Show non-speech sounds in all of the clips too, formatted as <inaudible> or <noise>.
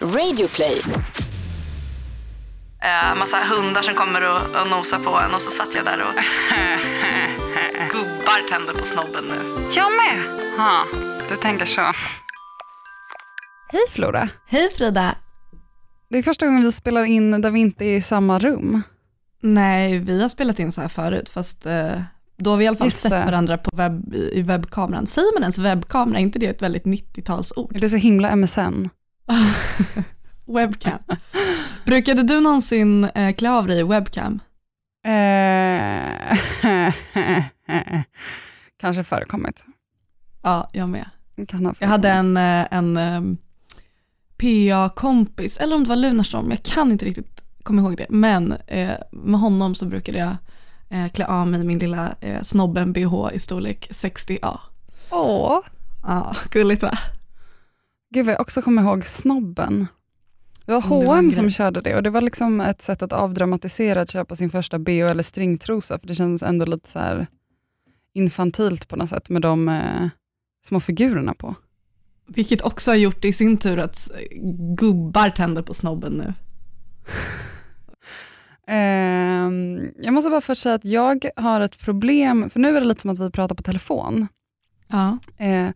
Radioplay. Eh, massa hundar som kommer och, och nosar på en och så satt jag där och <laughs> gubbar tänder på snobben nu. Jag med. Ha, du tänker så. Hej Flora. Hej Frida! Det är första gången vi spelar in där vi inte är i samma rum. Nej, vi har spelat in så här förut, fast eh, då har vi i alla fall Just sett det. varandra på webb, i webbkameran. Säger man ens webbkamera? Är inte det ett väldigt 90-talsord? Det är så himla MSN. <laughs> Webcam. Brukade du någonsin eh, klä av dig i webcam? Eh, <laughs> kanske förekommit. Ja, jag med. Kan ha Jag hade en, eh, en eh, PA-kompis, eller om det var Lunarstorm, jag kan inte riktigt komma ihåg det, men eh, med honom så brukade jag eh, klä av mig min lilla eh, snobben bh i storlek 60A. Åh. Ja, gulligt va? Gud vad jag också kommer ihåg snobben. Det var Mm, H&M som körde det och det var liksom ett sätt att avdramatisera att köpa sin första bh eller stringtrosa för det kändes ändå lite så här infantilt på något sätt med de eh, små figurerna på. Vilket också har gjort i sin tur att gubbar tänder på snobben nu. <laughs> Ehm, jag måste bara först säga att jag har ett problem, för nu är det lite som att vi pratar på telefon. Ja. Eh,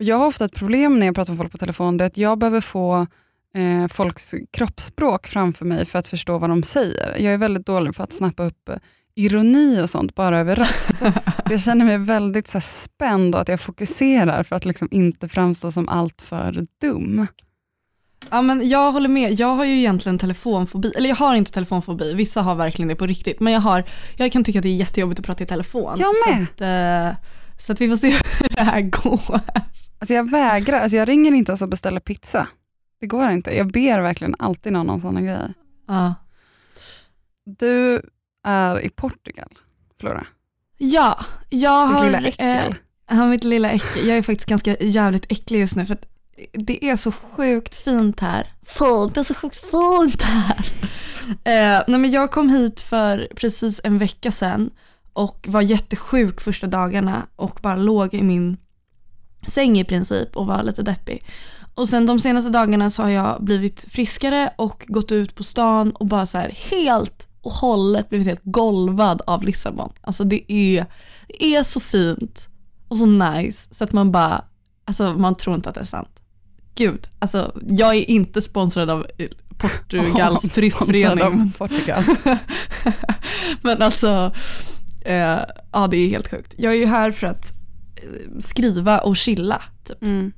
jag har ofta ett problem när jag pratar med folk på telefon, det är att jag behöver få eh, folks kroppsspråk framför mig för att förstå vad de säger. Jag är väldigt dålig på att snappa upp eh, ironi och sånt bara över röst. <laughs> jag känner mig väldigt så här, spänd och att jag fokuserar för att liksom inte framstå som alltför dum. ja, men jag håller med. Jag har ju egentligen telefonfobi, eller jag har inte telefonfobi, vissa har verkligen det på riktigt, men jag, har, jag kan tycka att det är jättejobbigt att prata i telefon. Jag med. Så att, eh, så att vi får se <laughs> hur det här går. Alltså jag vägrar, alltså jag ringer inte ens och beställer pizza. Det går inte. Jag ber verkligen alltid någon om sådana grejer. Ja. Du är i Portugal, Flora. Ja, jag Ditt har... lilla äckel. Eh, ja, mitt lilla äckel. Jag är faktiskt ganska jävligt äcklig just nu för att det är så sjukt fint här. Fint, det är så sjukt fint här. Eh, nej men jag kom hit för precis en vecka sedan och var jättesjuk första dagarna och bara låg i min säng i princip och var lite deppig. Och sen de senaste dagarna så har jag blivit friskare och gått ut på stan och bara så här helt och hållet blivit helt golvad av Lissabon. Alltså det är, det är så fint och så nice så att man bara, alltså man tror inte att det är sant. Gud, alltså jag är inte sponsrad av Portugals <laughs> turistförening. Av men- Portugal. <laughs> men alltså, eh, ja det är helt sjukt. Jag är ju här för att skriva och chilla. Typ. Mm.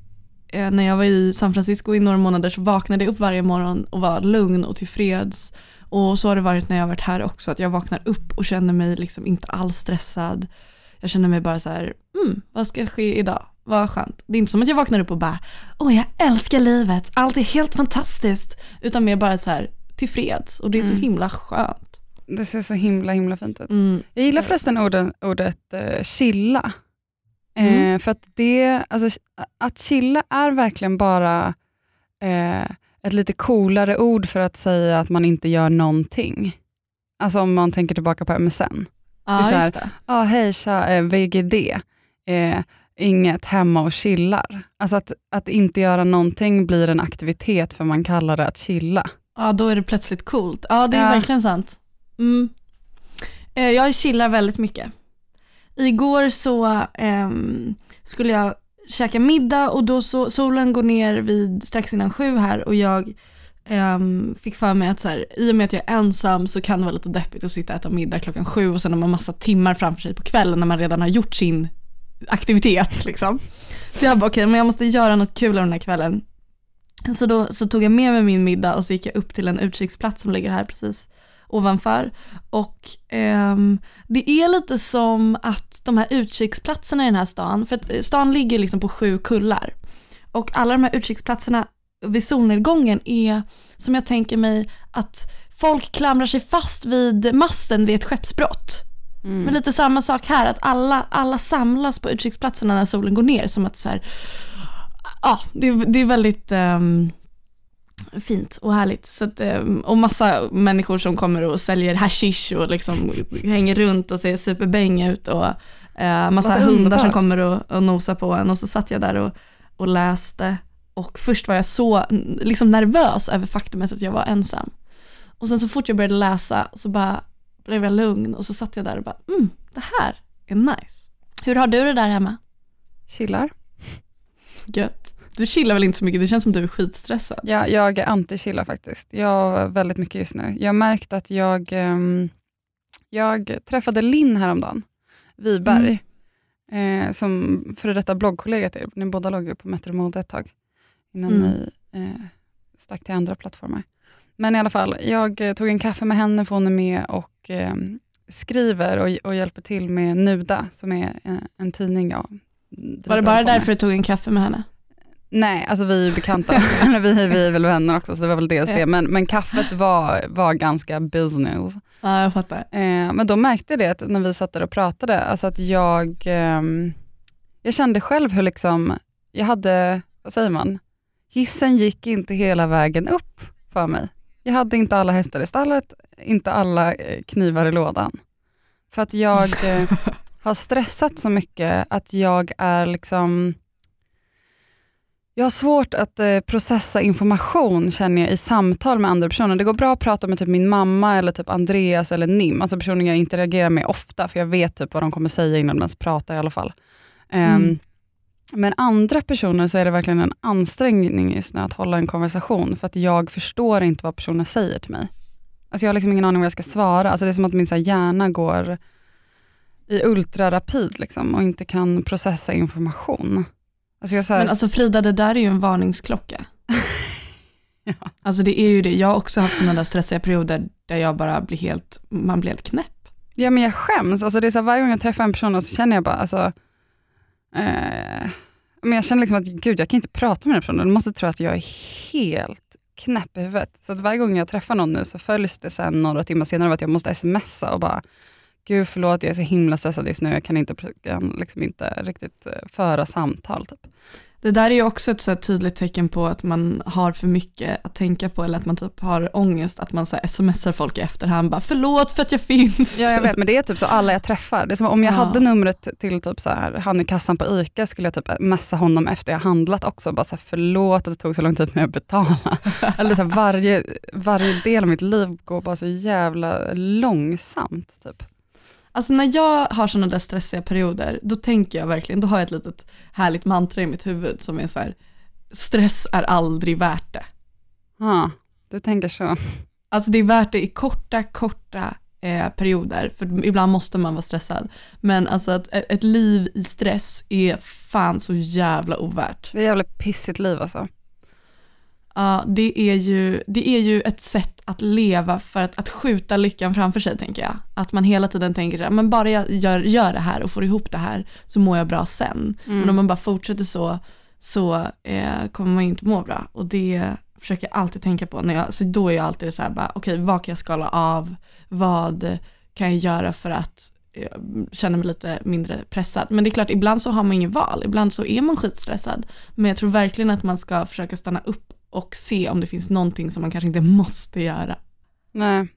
Eh, när jag var i San Francisco i några månader så vaknade jag upp varje morgon och var lugn och tillfreds. Och så har det varit när jag har varit här också, att jag vaknar upp och känner mig liksom inte alls stressad. Jag känner mig bara så här, mm, vad ska ske idag? Vad skönt. Det är inte som att jag vaknar upp och bara, åh jag älskar livet, allt är helt fantastiskt. Utan mer bara så här tillfreds och det är så Mm. himla skönt. Det ser så himla himla fint ut. Mm. Jag gillar förresten orden, ordet eh, chilla. Eh, Mm. för att det, alltså, att chilla är verkligen bara eh, ett lite coolare ord för att säga att man inte gör någonting. Alltså om man tänker tillbaka på MSN. Det är Ja, så här- just det. Ja, hej tja, eh, VGD. Eh, inget hemma och chillar. Alltså att, att inte göra någonting blir en aktivitet för man kallar det att chilla. Ja, då är det plötsligt coolt. Ja, det är Ja. verkligen sant. Mm. Eh, Jag chillar väldigt mycket. Igår så eh, skulle jag käka middag och då så, solen går ner vid strax innan sju här och jag eh, fick för mig att så här, i och med att jag är ensam så kan det vara lite deppigt att sitta och äta middag klockan sju och sen har man massa timmar framför sig på kvällen när man redan har gjort sin aktivitet. <laughs> Liksom. Så jag bara okej, men jag måste göra något kul av den här kvällen. Så då så tog jag med mig min middag och så gick jag upp till en utkiksplats som ligger här precis ovanför. Och ehm, det är lite som att de här utkiksplatserna i den här stan, för att stan ligger liksom på sju kullar. Och alla de här utkiksplatserna vid solnedgången är som jag tänker mig att folk klamrar sig fast vid masten vid ett skeppsbrott. Men lite samma sak här, att alla, alla samlas på utkiksplatserna när solen går ner. Som att så här, ja, det, är- det är väldigt ehm, fint och härligt. Så att, ehm, och massa människor som kommer och säljer hashish och liksom hänger runt och ser superbäng ut. Och eh, massa hundar som kommer och, och nosar på en. Och så satt jag där och, och läste och först var jag så liksom nervös över faktumet att jag var ensam. Och sen så fort jag började läsa så bara blev jag lugn och så satt jag där och bara, mm, det här är nice. Hur har du det där hemma? Chillar. Gött. Du chillar väl inte så mycket, det känns som du är skitstressad. Ja, jag är anti-chilla faktiskt. Jag väldigt mycket just nu. Jag har märkt att jag, ehm, jag träffade Linn häromdagen, Wiberg, eh, som före detta bloggkollega till er. Ni båda låg ju på Metro Mode ett tag, innan Mm. ni eh, stack till andra plattformar. Men i alla fall, jag eh, tog en kaffe med henne för hon är med och eh, skriver och, och hjälper till med Nuda, som är en, en tidning jag Var det bara därför du tog en kaffe med henne? Nej, alltså vi är bekanta. <laughs> Eller vi, vi är väl vänner också, så det var väl dels det. Men, men kaffet var, var ganska business. Ja, jag fattar. Eh, men då märkte jag det att när vi satt där och pratade, alltså att jag, ehm, jag kände själv hur liksom, jag hade, vad säger man, hissen gick inte hela vägen upp för mig. Jag hade inte alla hästar i stallet, inte alla eh, knivar i lådan. För att jag eh, <laughs> har stressat så mycket att jag är liksom jag har svårt att eh, processa information känner jag i samtal med andra personer. Det går bra att prata med typ min mamma eller typ Andreas eller Nim, alltså personer jag interagerar med ofta för jag vet typ vad de kommer säga innan de ens pratar i alla fall. Ehm, Mm. Men andra personer så är det verkligen en ansträngning just nu att hålla en konversation för att jag förstår inte vad personen säger till mig. Alltså jag har liksom ingen aning vad jag ska svara. Alltså det är som att min så här hjärna går i ultrarapid liksom och inte kan processa information. Alltså jag så här, Men alltså Frida, det där är ju en varningsklocka. <laughs> Ja. Alltså det är ju det, jag har också haft sådana där stressiga perioder där jag bara blir helt, man blir helt knäpp. Ja men jag skäms, alltså det är så här, varje gång jag träffar en person så känner jag bara, alltså, eh, men jag känner liksom att gud jag kan inte prata med den personen, de måste tro att jag är helt knäpp i huvudet. Så att varje gång jag träffar någon nu så följs det sen några timmar senare av att jag måste smsa och bara, gud förlåt jag är så himla stressad just nu, jag kan inte, kan liksom inte riktigt eh, föra samtal. Typ. Det där är ju också ett så tydligt tecken på att man har för mycket att tänka på eller att man typ har ångest, att man så smsar folk i efterhand bara förlåt för att jag finns. Ja jag vet, men det är typ så alla jag träffar. Det är som om jag Ja. hade numret till typ så här, han i kassan på ICA skulle jag typ messa honom efter jag handlat också. Bara så här, förlåt att det tog så lång tid med att betala. <laughs> Eller så här, varje, varje del av mitt liv går bara så jävla långsamt. Typ. Alltså när jag har sådana där stressiga perioder, då tänker jag verkligen, då har jag ett litet härligt mantra i mitt huvud som är så här, stress är aldrig värt det. Ja, du tänker så. Alltså det är värt det i korta, korta eh, perioder, för ibland måste man vara stressad. Men alltså att ett, liv i stress är fan så jävla ovärt. Det är jävla pissigt liv alltså. Ja, det är ju, det är ju ett sätt att leva för att, att skjuta lyckan framför sig tänker jag. Att man hela tiden tänker här, men bara jag gör, gör det här och får ihop det här så mår jag bra sen. Men om man bara fortsätter så, så eh, kommer man ju inte må bra. Och det försöker jag alltid tänka på. När jag, så då är jag alltid så här, bara, okej vad kan jag skala av? Vad kan jag göra för att eh, känna mig lite mindre pressad? Men det är klart, ibland så har man inget val. Ibland så är man skitstressad. Men jag tror verkligen att man ska försöka stanna upp och se om det finns någonting som man kanske inte måste göra. Nej.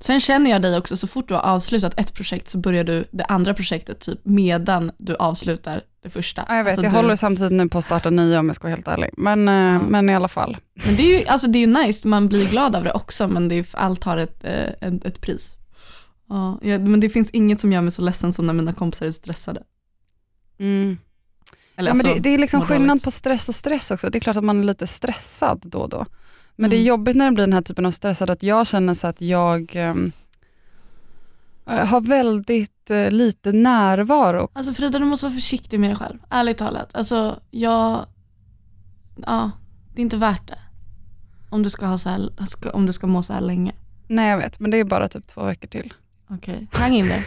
Sen känner jag dig också, så fort du har avslutat ett projekt så börjar du det andra projektet typ medan du avslutar det första. Ja, jag vet, Alltså jag du, håller samtidigt nu på att starta nya om jag ska vara helt ärlig. Men, eh, men i alla fall. Men det är ju alltså det är nice, man blir glad av det också men det är, allt har ett, eh, ett, ett pris. Ja, ja, men det finns inget som gör mig så ledsen som när mina kompisar är stressade. Mm. Eller ja, men alltså, det, det är liksom skillnad dåligt. på stress och stress också. Det är klart att man är lite stressad då och då. Men det är Mm. jobbigt när det blir den här typen av stressad att jag känner så att jag eh, har väldigt eh, lite närvaro. Alltså Frida du måste vara försiktig med dig själv, ärligt talat. Alltså jag, ja, det är inte värt det. Om du ska, ha så här, om du ska må så här länge. Nej jag vet, men det är bara typ två veckor till. Okej, hang in där.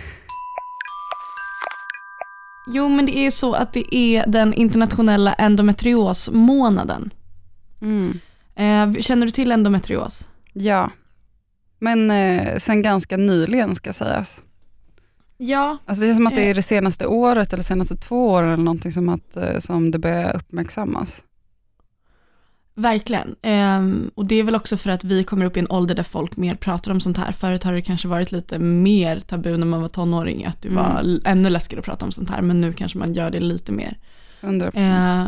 Jo men det är så att det är den internationella endometriosmånaden. Mm. Eh, känner du till endometrios? Ja, men eh, sen ganska nyligen ska sägas. Ja. Alltså det är som att det Eh. är det senaste året eller senaste två åren eller någonting som, att, eh, som det börjar uppmärksammas. Verkligen. Ehm, och det är väl också för att vi kommer upp i en ålder där folk mer pratar om sånt här. Förut har det kanske varit lite mer tabu när man var tonåring, att det Mm. var ännu läskigare att prata om sånt här, men nu kanske man gör det lite mer. 100%. Eh,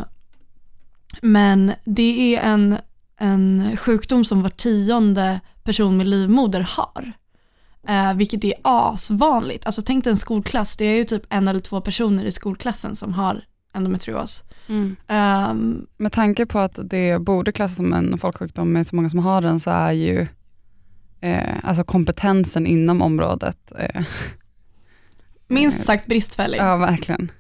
Men det är en, en sjukdom som var tionde person med livmoder har. Eh, vilket är asvanligt. Alltså tänk dig en skolklass, det är ju typ en eller två personer i skolklassen som har endometrios. Mm. Ehm, Med tanke på att det borde klassas som en folksjukdom med så många som har den så är ju eh, alltså kompetensen inom området, eh, minst sagt bristfällig. ja verkligen.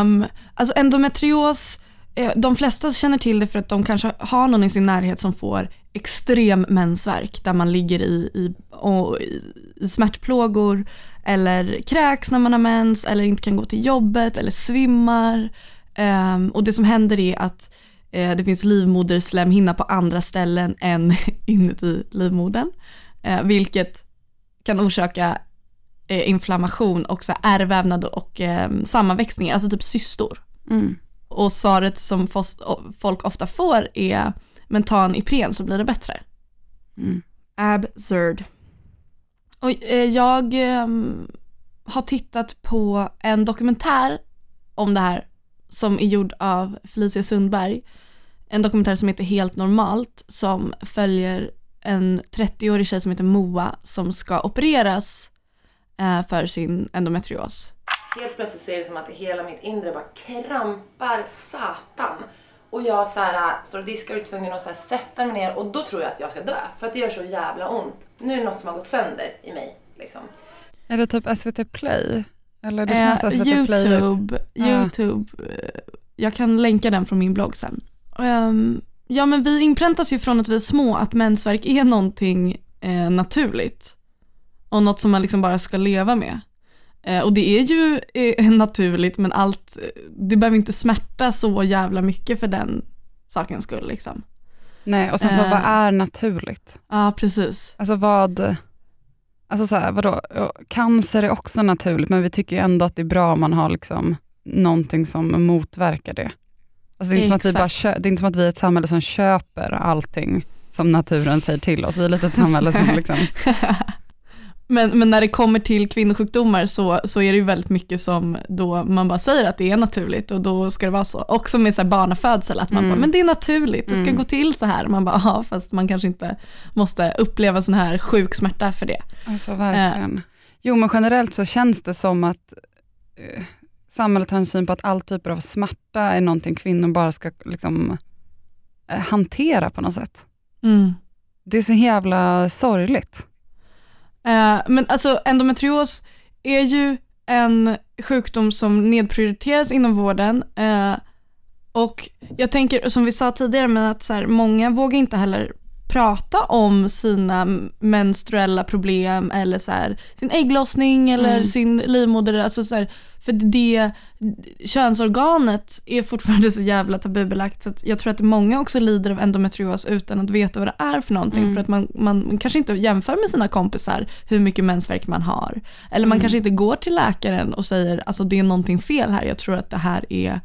Um, alltså endometrios, eh, Eh, de flesta känner till det för att de kanske har någon i sin närhet som får extrem mensvärk där man ligger i, i, och, i, smärtplågor eller kräks när man har mens eller inte kan gå till jobbet eller svimmar. Um, och det som händer är att uh, det finns livmoderslemhinna på andra ställen <laughs> än inuti livmodern, uh, vilket kan orsaka uh, inflammation och så ärrvävnad och ehm, sammanväxningar, alltså typ cystor. Mm. Och svaret som folk ofta får är men ta en Ipren så blir det bättre. Mm. Absurd. Och eh, jag ehm, har tittat på en dokumentär om det här som är gjord av Felicia Sundberg. En dokumentär som heter Helt normalt som följer en 30-årig tjej som heter Moa som ska opereras eh, för sin endometrios. Helt plötsligt så är det som att hela mitt inre bara krampar satan. Och jag så här, står och diskar och är tvungen att så här, sätta mig ner och då tror jag att jag ska dö. För att det gör så jävla ont. Nu är det något som har gått sönder i mig. Liksom. Är det typ SVT Play? Eller det Eh, känns SVT Play ut. Youtube, Ja. Youtube, eh, jag kan länka den från min blogg sen. Ehm, ja men vi inpräntas ju från att vi är små att mensvärk är någonting eh, naturligt. Och något som man liksom bara ska leva med. Eh, och det är ju eh, <laughs> naturligt men allt, eh, det behöver inte smärta så jävla mycket för den sakens skull liksom. Nej, och sen så Eh. vad är naturligt? Ja precis. Alltså vad, alltså så här, vadå, cancer är också naturligt men vi tycker ju ändå att det är bra om man har liksom någonting som motverkar det. Alltså det, är inte som att vi bara det är inte som att vi är ett samhälle som köper allting som naturen säger till oss. Vi är lite ett samhälle som <laughs> liksom, Men, men när det kommer till kvinnosjukdomar så, så är det ju väldigt mycket som då man bara säger att det är naturligt och då ska det vara så. Också med så här barnafödsel, att man Mm. bara, men det är naturligt, det ska Mm. gå till så här. Man bara, ja fast man kanske inte måste uppleva sån här sjuk smärta för det. alltså verkligen. Jo men generellt så känns det som att eh, samhället har en syn på att all typer av smärta är någonting kvinnor bara ska liksom, eh, hantera på något sätt. Det är så jävla sorgligt. Eh, men alltså endometrios är ju en sjukdom som nedprioriteras inom vården. eh, och jag tänker, som vi sa tidigare, men att så här, många vågar inte heller prata om sina menstruella problem eller så här, sin ägglossning eller Mm. sin livmoder. Alltså så här, för det könsorganet är fortfarande så jävla tabubelagt så jag tror att många också lider av endometrios utan att veta vad det är för någonting. Mm. För att man, man, man kanske inte jämför med sina kompisar hur mycket mensvärk man har. Eller man Mm. kanske inte går till läkaren och säger alltså det är någonting fel här, jag tror att det här är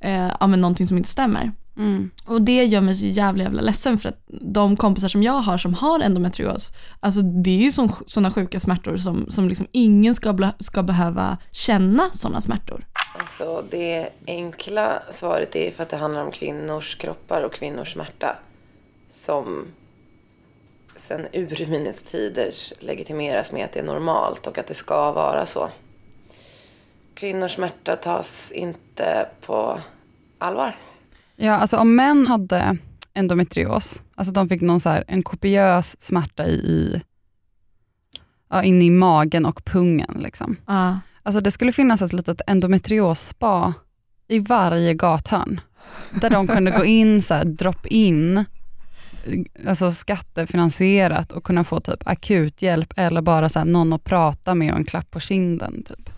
eh, ja, men någonting som inte stämmer. Mm. Och det gör mig så jävla jävla ledsen för att de kompisar som jag har som har endometrios, alltså det är ju sådana sjuka smärtor som, som liksom ingen ska, ska behöva känna sådana smärtor. Alltså det enkla svaret är för att det handlar om kvinnors kroppar och kvinnors smärta. Som sen urminnes tider legitimeras med att det är normalt och att det ska vara så. Kvinnors smärta tas inte på allvar. Ja, alltså om män hade endometrios, alltså de fick någon så här, en kopiös smärta i, i ja, inne i magen och pungen. Liksom. Ja. Alltså det skulle finnas ett litet endometrios-spa i varje gathörn. Där de kunde gå in, så här, drop in, alltså skattefinansierat och kunna få typ akut hjälp eller bara så här, någon att prata med och en klapp på kinden. Typ.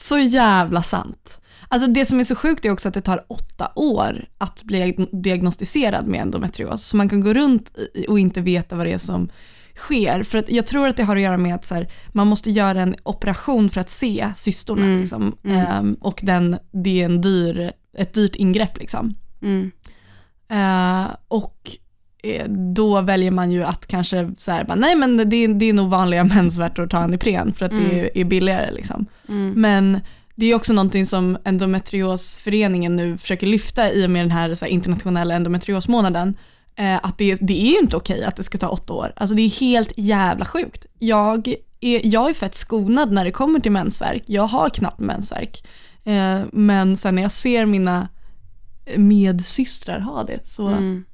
Så jävla sant. Alltså det som är så sjukt är också att det tar åtta år att bli diagnostiserad med endometrios. Så man kan gå runt och inte veta vad det är som sker. För att jag tror att det har att göra med att så här, man måste göra en operation för att se cystorna. Mm, Liksom. mm. Ehm, och den, det är en dyr, ett dyrt ingrepp. Liksom. Mm. Eh, och då väljer man ju att kanske så här, bara, nej men det, är- det är nog vanliga <laughs> mensvärtor att ta en Ipren för att det Mm. är, är billigare. Liksom. Mm. Men det är också någonting som endometriosföreningen nu försöker lyfta i och med den här, så här internationella endometriosmånaden. Eh, att det, det är ju inte okej att det ska ta åtta år. Alltså det är helt jävla sjukt. Jag är, jag är fett skonad när det kommer till mensvärk. Jag har knappt mensvärk. Eh, men sen när jag ser mina medsystrar ha det så Mm.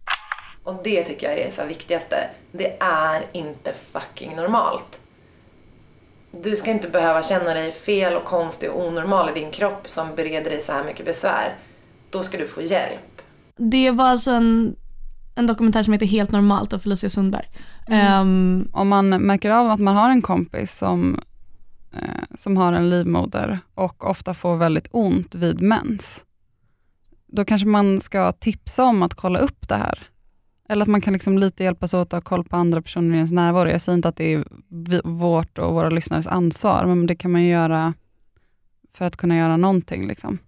Och det tycker jag är det så viktigaste. Det är inte fucking normalt. Du ska inte behöva känna dig fel och konstig och onormal i din kropp som bereder dig så här mycket besvär. Då ska du få hjälp. Det var alltså en, en dokumentär som heter Helt normalt av Felicia Sundberg. Ehm, Om man märker av att man har en kompis som, eh, som har en livmoder och ofta får väldigt ont vid mens, då kanske man ska tipsa om att kolla upp det här. Eller att man kan liksom lite hjälpas åt att ha koll på andra personer i ens närvaro. Jag säger inte att det är vårt och våra lyssnares ansvar, men det kan man ju göra för att kunna göra någonting. Liksom.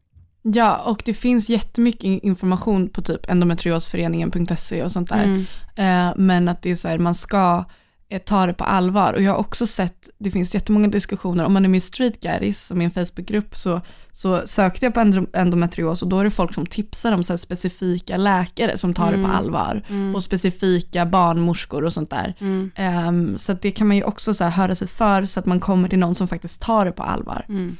ja, och det finns jättemycket in- information på typ endometriosföreningen.se och sånt där. Mm. Eh, men att det är så här, man ska eh, ta det på allvar. Och jag har också sett, det finns jättemånga diskussioner, om man är med i Street Guys, som är en Facebookgrupp, så, så sökte jag på endo- endometrios och då är det folk som tipsar om så specifika läkare som tar det på allvar. Och specifika barnmorskor och sånt där. Mm. Ehm, så det kan man ju också så här höra sig för så att man kommer till någon som faktiskt tar det på allvar. Mm.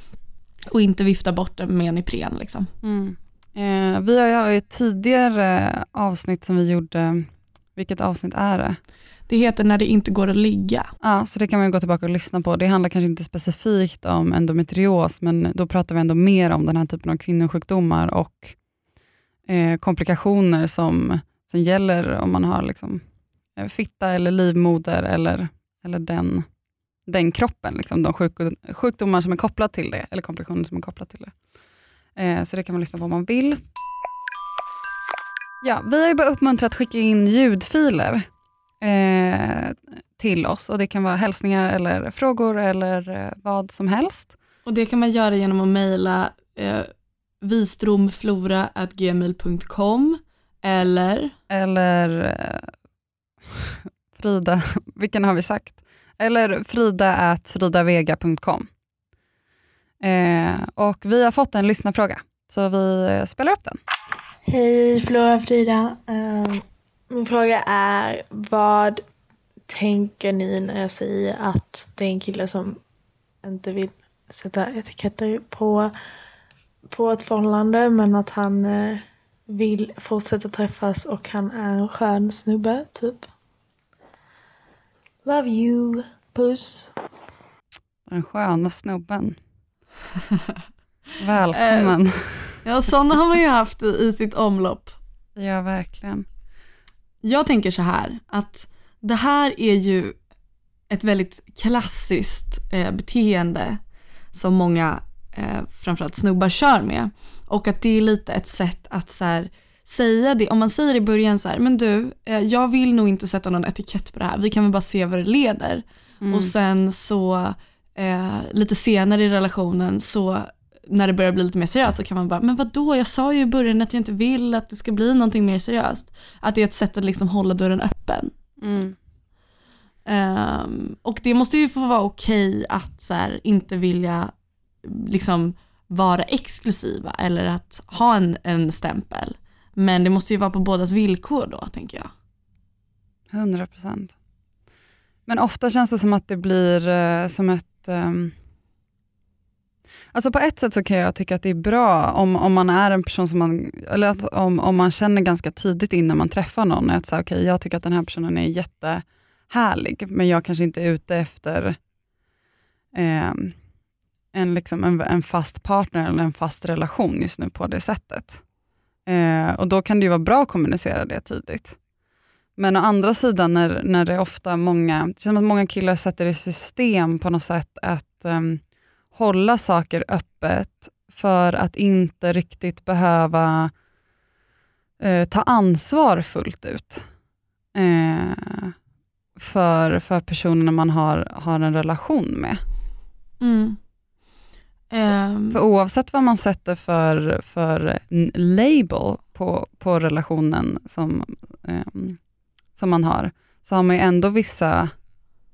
Och inte vifta bort det med en Ipren liksom. Mm. Eh, vi har ju ett tidigare avsnitt som vi gjorde, vilket avsnitt är det? Det heter När det inte går att ligga. Ja, så det kan man ju gå tillbaka och lyssna på. Det handlar kanske inte specifikt om endometrios, men då pratar vi ändå mer om den här typen av kvinnosjukdomar och eh, komplikationer som, som gäller om man har liksom, eh, fitta eller livmoder eller, eller den, den kroppen, liksom, de sjuk, sjukdomar som är kopplade till det, eller komplikationer som är kopplade till det. Eh, så det kan man lyssna på om man vill. Ja, vi har ju bara uppmuntrat att skicka in ljudfiler eh, till oss och det kan vara hälsningar eller frågor eller eh, vad som helst. Och det kan man göra genom att mejla eh, vistromflora.gmail.com eller Eller eh, <laughs> Frida, vilken har vi sagt? Eller frida.fridavega.com. Eh, och vi har fått en lyssnarfråga, så vi eh, spelar upp den. Hej Flora Frida. Ehm, min fråga är vad tänker ni när jag säger att det är en kille som inte vill sätta etiketter på, på ett förhållande men att han eh, vill fortsätta träffas och han är en skön snubbe typ. Love you. Puss. Den sköna snubben. Välkommen. Ja, sådana har man ju haft i, i sitt omlopp. ja, verkligen. Jag tänker så här, att det här är ju ett väldigt klassiskt eh, beteende som många, eh, framförallt snubbar, kör med. Och att det är lite ett sätt att så här, säga det, om man säger i början så här, men du, eh, jag vill nog inte sätta någon etikett på det här, vi kan väl bara se vad det leder. Mm. Och sen så, eh, lite senare i relationen så när det börjar bli lite mer seriöst så kan man bara, men vadå, jag sa ju i början att jag inte vill att det ska bli någonting mer seriöst. Att det är ett sätt att liksom hålla dörren öppen. Mm. Ehm, och det måste ju få vara okej att så här, inte vilja liksom vara exklusiva eller att ha en, en stämpel. Men det måste ju vara på bådas villkor då, tänker jag. 100 procent. Men ofta känns det som att det blir eh, som ett... ehm, Alltså på ett sätt så kan jag tycka att det är bra om, om man är en person som man, eller att, om, om man känner ganska tidigt innan man träffar någon att säga, okay, jag tycker att den här personen är jättehärlig, men jag kanske inte är ute efter eh, en, liksom en, en fast partner eller en fast relation just nu på det sättet. Eh, och Då kan det ju vara bra att kommunicera det tidigt. Men å andra sidan när, när det är ofta många, det känns som att många killar sätter i system på något sätt att ehm, hålla saker öppet för att inte riktigt behöva eh, ta ansvar fullt ut eh, för, för personerna man har, har en relation med. Mm. Ehm, För oavsett vad man sätter för, för label på, på relationen som, ehm, som man har, så har man ju ändå vissa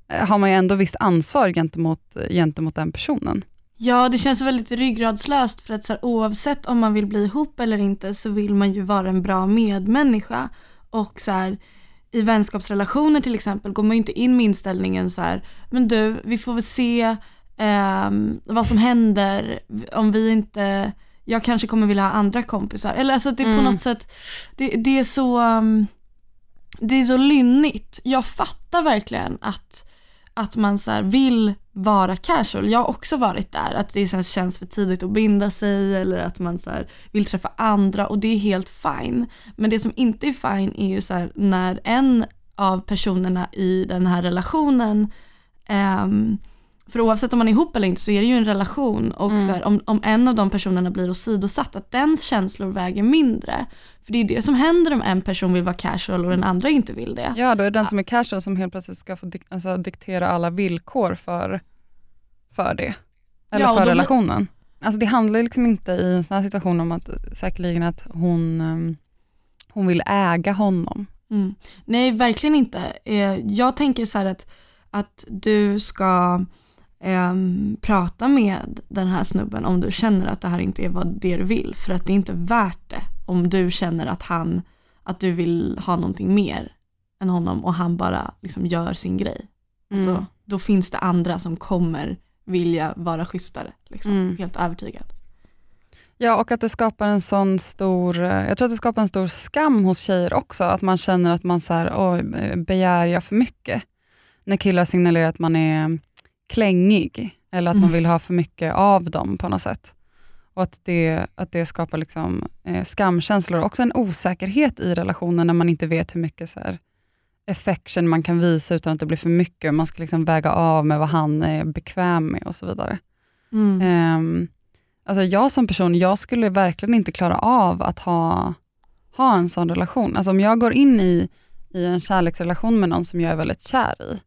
eh, har man ju ändå visst ansvar gentemot, gentemot den personen. Ja, det känns väldigt ryggradslöst för att så här, oavsett om man vill bli ihop eller inte så vill man ju vara en bra medmänniska. Och så här, i vänskapsrelationer till exempel går man ju inte in med inställningen så här, men du, vi får väl se ehm, vad som händer om vi inte, jag kanske kommer vilja ha andra kompisar. Eller alltså det är på Mm. något sätt, det, det är så, um, det är så lynnigt. Jag fattar verkligen att, att man så här vill vara casual. Jag har också varit där, att det känns för tidigt att binda sig eller att man så här vill träffa andra och det är helt fine. Men det som inte är fine är ju så här när en av personerna i den här relationen ehm, för oavsett om man är ihop eller inte så är det ju en relation och Mm. så här, om, om en av de personerna blir åsidosatt, att dens känslor väger mindre. För det är det som händer om en person vill vara casual och den andra inte vill det. Ja, då är det den som är casual som helt plötsligt ska få dik- alltså, diktera alla villkor för, för det. Eller Ja, för relationen. Alltså det handlar ju liksom inte i en sån här situation om att säkerligen att hon, ehm, hon vill äga honom. Mm. Nej, verkligen inte. Eh, jag tänker så här att, att du ska ehm, prata med den här snubben om du känner att det här inte är vad det du vill. För att det är inte värt det om du känner att han, att du vill ha någonting mer än honom och han bara liksom gör sin grej. Mm. Så då finns det andra som kommer vilja vara schysstare. Liksom. Mm. Helt övertygad. Ja, och att det skapar en sån stor, eh, jag tror att det skapar en stor skam hos tjejer också, att man känner att man så här, oj, eh, begär jag för mycket? När killar signalerar att man är klängig, eller att man Mm. vill ha för mycket av dem på något sätt. Och att det, att det skapar liksom, eh, skamkänslor, också en osäkerhet i relationen när man inte vet hur mycket så här, affection man kan visa utan att det blir för mycket, man ska liksom väga av med vad han är bekväm med och så vidare. Mm. Ehm, alltså jag som person, jag skulle verkligen inte klara av att ha, ha en sån relation. Alltså om jag går in i, i en kärleksrelation med någon som jag är väldigt kär i,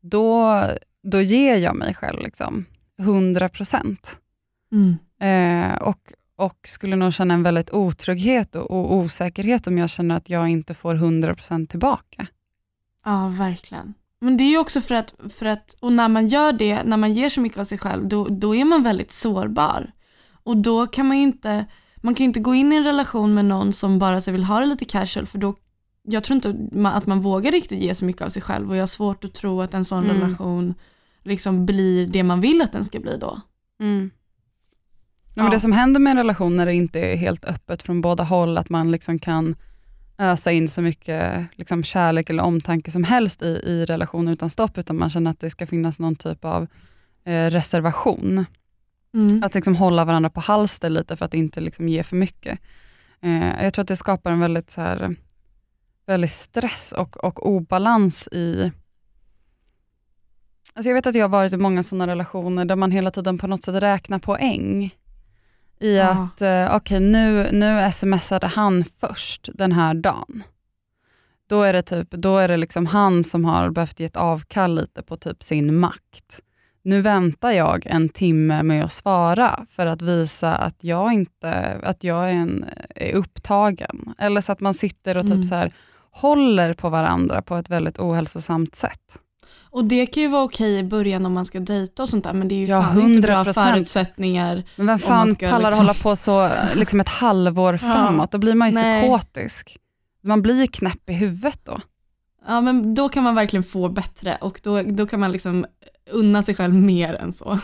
då, då ger jag mig själv liksom 100 procent. Mm. Eh, och, och skulle nog känna en väldigt otrygghet och, och osäkerhet om jag känner att jag inte får 100 procent tillbaka. Ja, verkligen. Men det är ju också för att, för att, och när man gör det, när man ger så mycket av sig själv, då, då är man väldigt sårbar. Och då kan man ju inte, man kan inte gå in i en relation med någon som bara så vill ha det lite casual, för då, jag tror inte att man vågar riktigt ge så mycket av sig själv och jag har svårt att tro att en sån Mm. relation liksom blir det man vill att den ska bli då. Ja, men det som händer med en relation när det inte är helt öppet från båda håll, att man liksom kan ösa in så mycket liksom kärlek eller omtanke som helst i, i relationen utan stopp, utan man känner att det ska finnas någon typ av eh, reservation. Mm. Att liksom hålla varandra på halster lite för att inte liksom ge för mycket. Eh, jag tror att det skapar en väldigt, så här, väldigt stress och, och obalans i Alltså jag vet att jag har varit i många sådana relationer där man hela tiden på något sätt räknar poäng. I Ja. att, eh, okej nu, nu smsade han först den här dagen. Då är det, typ, då är det liksom han som har behövt ge ett avkall lite på typ sin makt. Nu väntar jag en timme med att svara för att visa att jag inte att jag är, en, är upptagen. Eller så att man sitter och typ Mm. så här, håller på varandra på ett väldigt ohälsosamt sätt. Och det kan ju vara okej i början om man ska dejta och sånt där, men det är ju Ja, fan inte bra 100%. förutsättningar. Men vem man fan ska pallar liksom- hålla på så liksom ett halvår framåt? Då blir man ju Nej. psykotisk. Man blir ju knäpp i huvudet då. Ja men då kan man verkligen få bättre och då, då kan man liksom unna sig själv mer än så.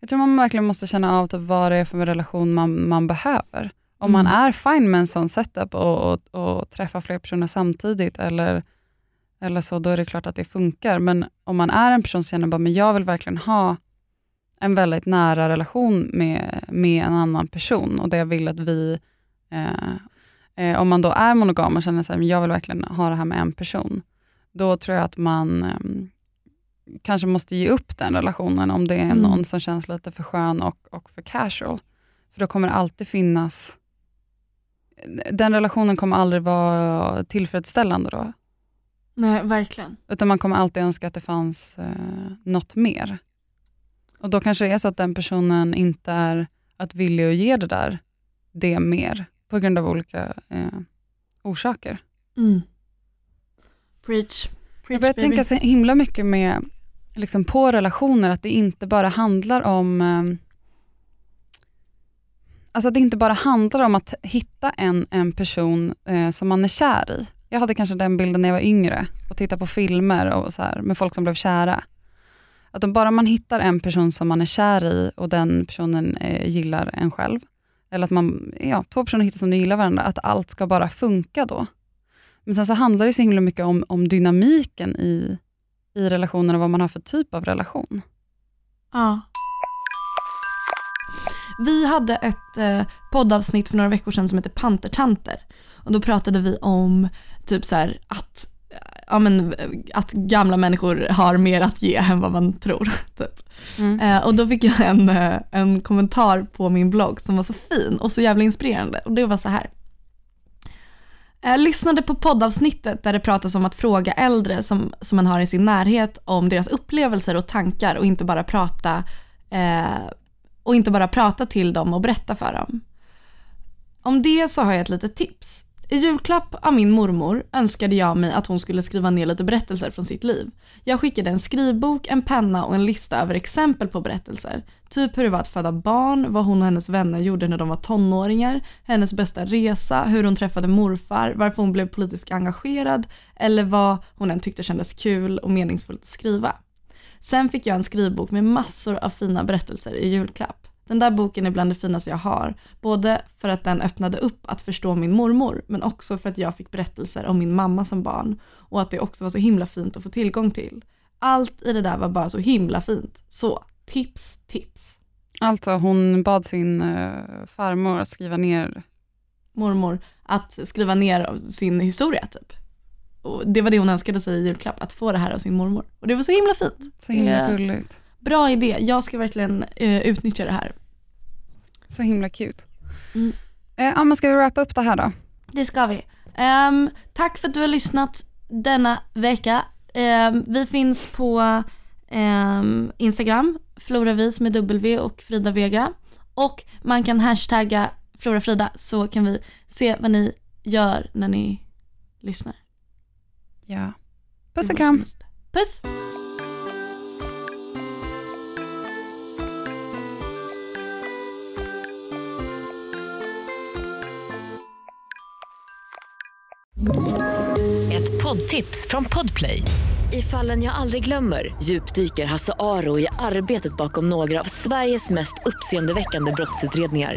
Jag tror man verkligen måste känna av typ vad det är för relation man, man behöver. Om man Mm. är fine med en sån setup och, och, och träffar fler personer samtidigt eller, eller så, då är det klart att det funkar. Men om man är en person som känner att jag vill verkligen ha en väldigt nära relation med, med en annan person och det jag vill att vi, eh, eh, om man då är monogam och känner att jag vill verkligen ha det här med en person, då tror jag att man ehm, kanske måste ge upp den relationen om det är Mm. någon som känns lite för skön och, och för casual. För då kommer det alltid finnas, den relationen kommer aldrig vara tillfredsställande då. Nej, verkligen. Utan man kommer alltid önska att det fanns eh, något mer. Och då kanske det är så att den personen inte är att villig att ge det där, det mer, på grund av olika eh, orsaker. Mm. Preach. Preach Jag börjar baby. tänka så himla mycket med, liksom på relationer, att det inte bara handlar om, eh, Alltså att det inte bara handlar om att hitta en, en person eh, som man är kär i. Jag hade kanske den bilden när jag var yngre och tittade på filmer och så här, med folk som blev kära. Att om bara man hittar en person som man är kär i och den personen eh, gillar en själv, eller att man, ja, två personer hittar som de gillar varandra, att allt ska bara funka då. Men sen så handlar det så himla mycket om, om dynamiken i, i relationen och vad man har för typ av relation. Ja. Vi hade ett eh, poddavsnitt för några veckor sedan som heter Pantertanter. Och då pratade vi om typ så här, att, ja, men, att gamla människor har mer att ge än vad man tror. <laughs> Typ. Mm. Eh, och då fick jag en, eh, en kommentar på min blogg som var så fin och så jävla inspirerande. Och det var så här. Jag lyssnade på poddavsnittet där det pratas om att fråga äldre som, som man har i sin närhet om deras upplevelser och tankar och inte bara prata eh, och inte bara prata till dem och berätta för dem. Om det så har jag ett litet tips. I julklapp av min mormor önskade jag mig att hon skulle skriva ner lite berättelser från sitt liv. Jag skickade en skrivbok, en penna och en lista över exempel på berättelser. Typ hur det var att föda barn, vad hon och hennes vänner gjorde när de var tonåringar, hennes bästa resa, hur hon träffade morfar, varför hon blev politiskt engagerad eller vad hon än tyckte kändes kul och meningsfullt att skriva. Sen fick jag en skrivbok med massor av fina berättelser i julklapp. Den där boken är bland det finaste jag har, både för att den öppnade upp att förstå min mormor, men också för att jag fick berättelser om min mamma som barn och att det också var så himla fint att få tillgång till. Allt i det där var bara så himla fint. Så, tips, tips. Alltså hon bad sin eh, farmor att skriva ner, Mormor, att skriva ner sin historia typ. Och det var det hon önskade sig i julklapp, att få det här av sin mormor. Och det var så himla fint. så himla Eh, gulligt. Bra idé, jag ska verkligen eh, utnyttja det här. Så himla cute. Mm. Eh, ja, men ska vi wrappa upp det här då? Det ska vi. Ehm, tack för att du har lyssnat denna vecka. Ehm, vi finns på ehm, Instagram, Floravis med W och Frida Vega. Och man kan hashtagga Florafrida så kan vi se vad ni gör när ni lyssnar. Ja. Puss och kram. Puss! Ett poddtips från Podplay. I fallen jag aldrig glömmer djupdyker Hasse Aro i arbetet bakom några av Sveriges mest uppseendeväckande brottsutredningar.